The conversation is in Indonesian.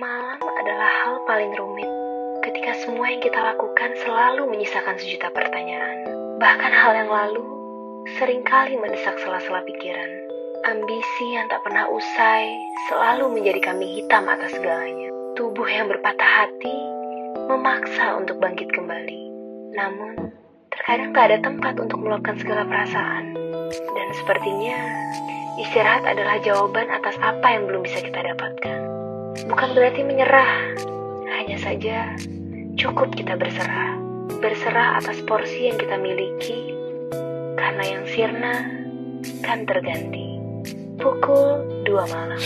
Malam adalah hal paling rumit ketika semua yang kita lakukan selalu menyisakan sejuta pertanyaan. Bahkan hal yang lalu sering kali mendesak sela-sela pikiran. Ambisi yang tak pernah usai selalu menjadi kami hitam atas segalanya. Tubuh yang berpatah hati memaksa untuk bangkit kembali. Namun, terkadang tak ada tempat untuk meluapkan segala perasaan. Dan sepertinya, istirahat adalah jawaban atas apa yang belum bisa kita dapatkan bukan berarti menyerah. Hanya saja cukup kita berserah. Berserah atas porsi yang kita miliki karena yang sirna kan terganti. Pukul 2 malam.